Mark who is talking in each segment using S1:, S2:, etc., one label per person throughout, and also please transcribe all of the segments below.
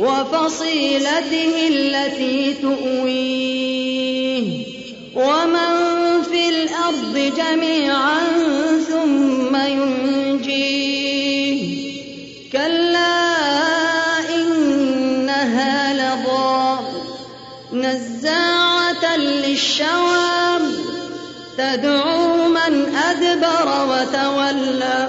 S1: وفصيلته التي تؤويه. ومن في الأرض جميعا ثم ينجيه. كلا إنها لظى. نزاعة للشوى. تدعو من أدبر وتولى.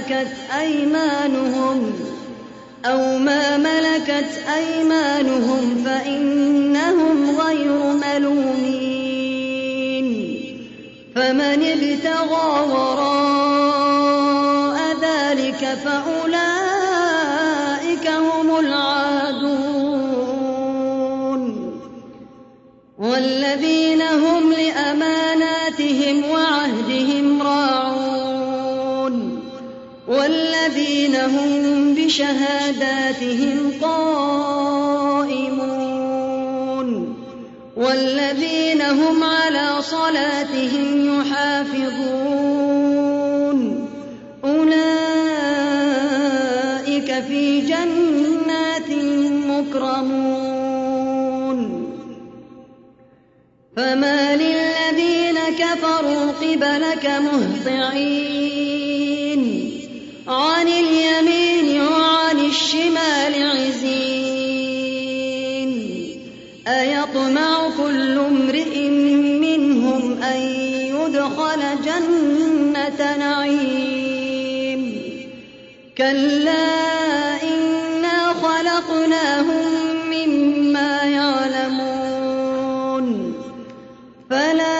S1: ملكت أيمانهم أو ما ملكت أيمانهم فإنهم غير ملومين فمن ابتغى والذين هم بشهاداتهم قائمون والذين هم على صلاتهم يحافظون أولئك في جنات مكرمون فما للذين كفروا قبلك مهطعين عن اليمين وعن الشمال عزين. أيطمع كل امرئ منهم أن يدخل جنة نعيم. كلا إنا خلقناهم مما يعلمون. فلا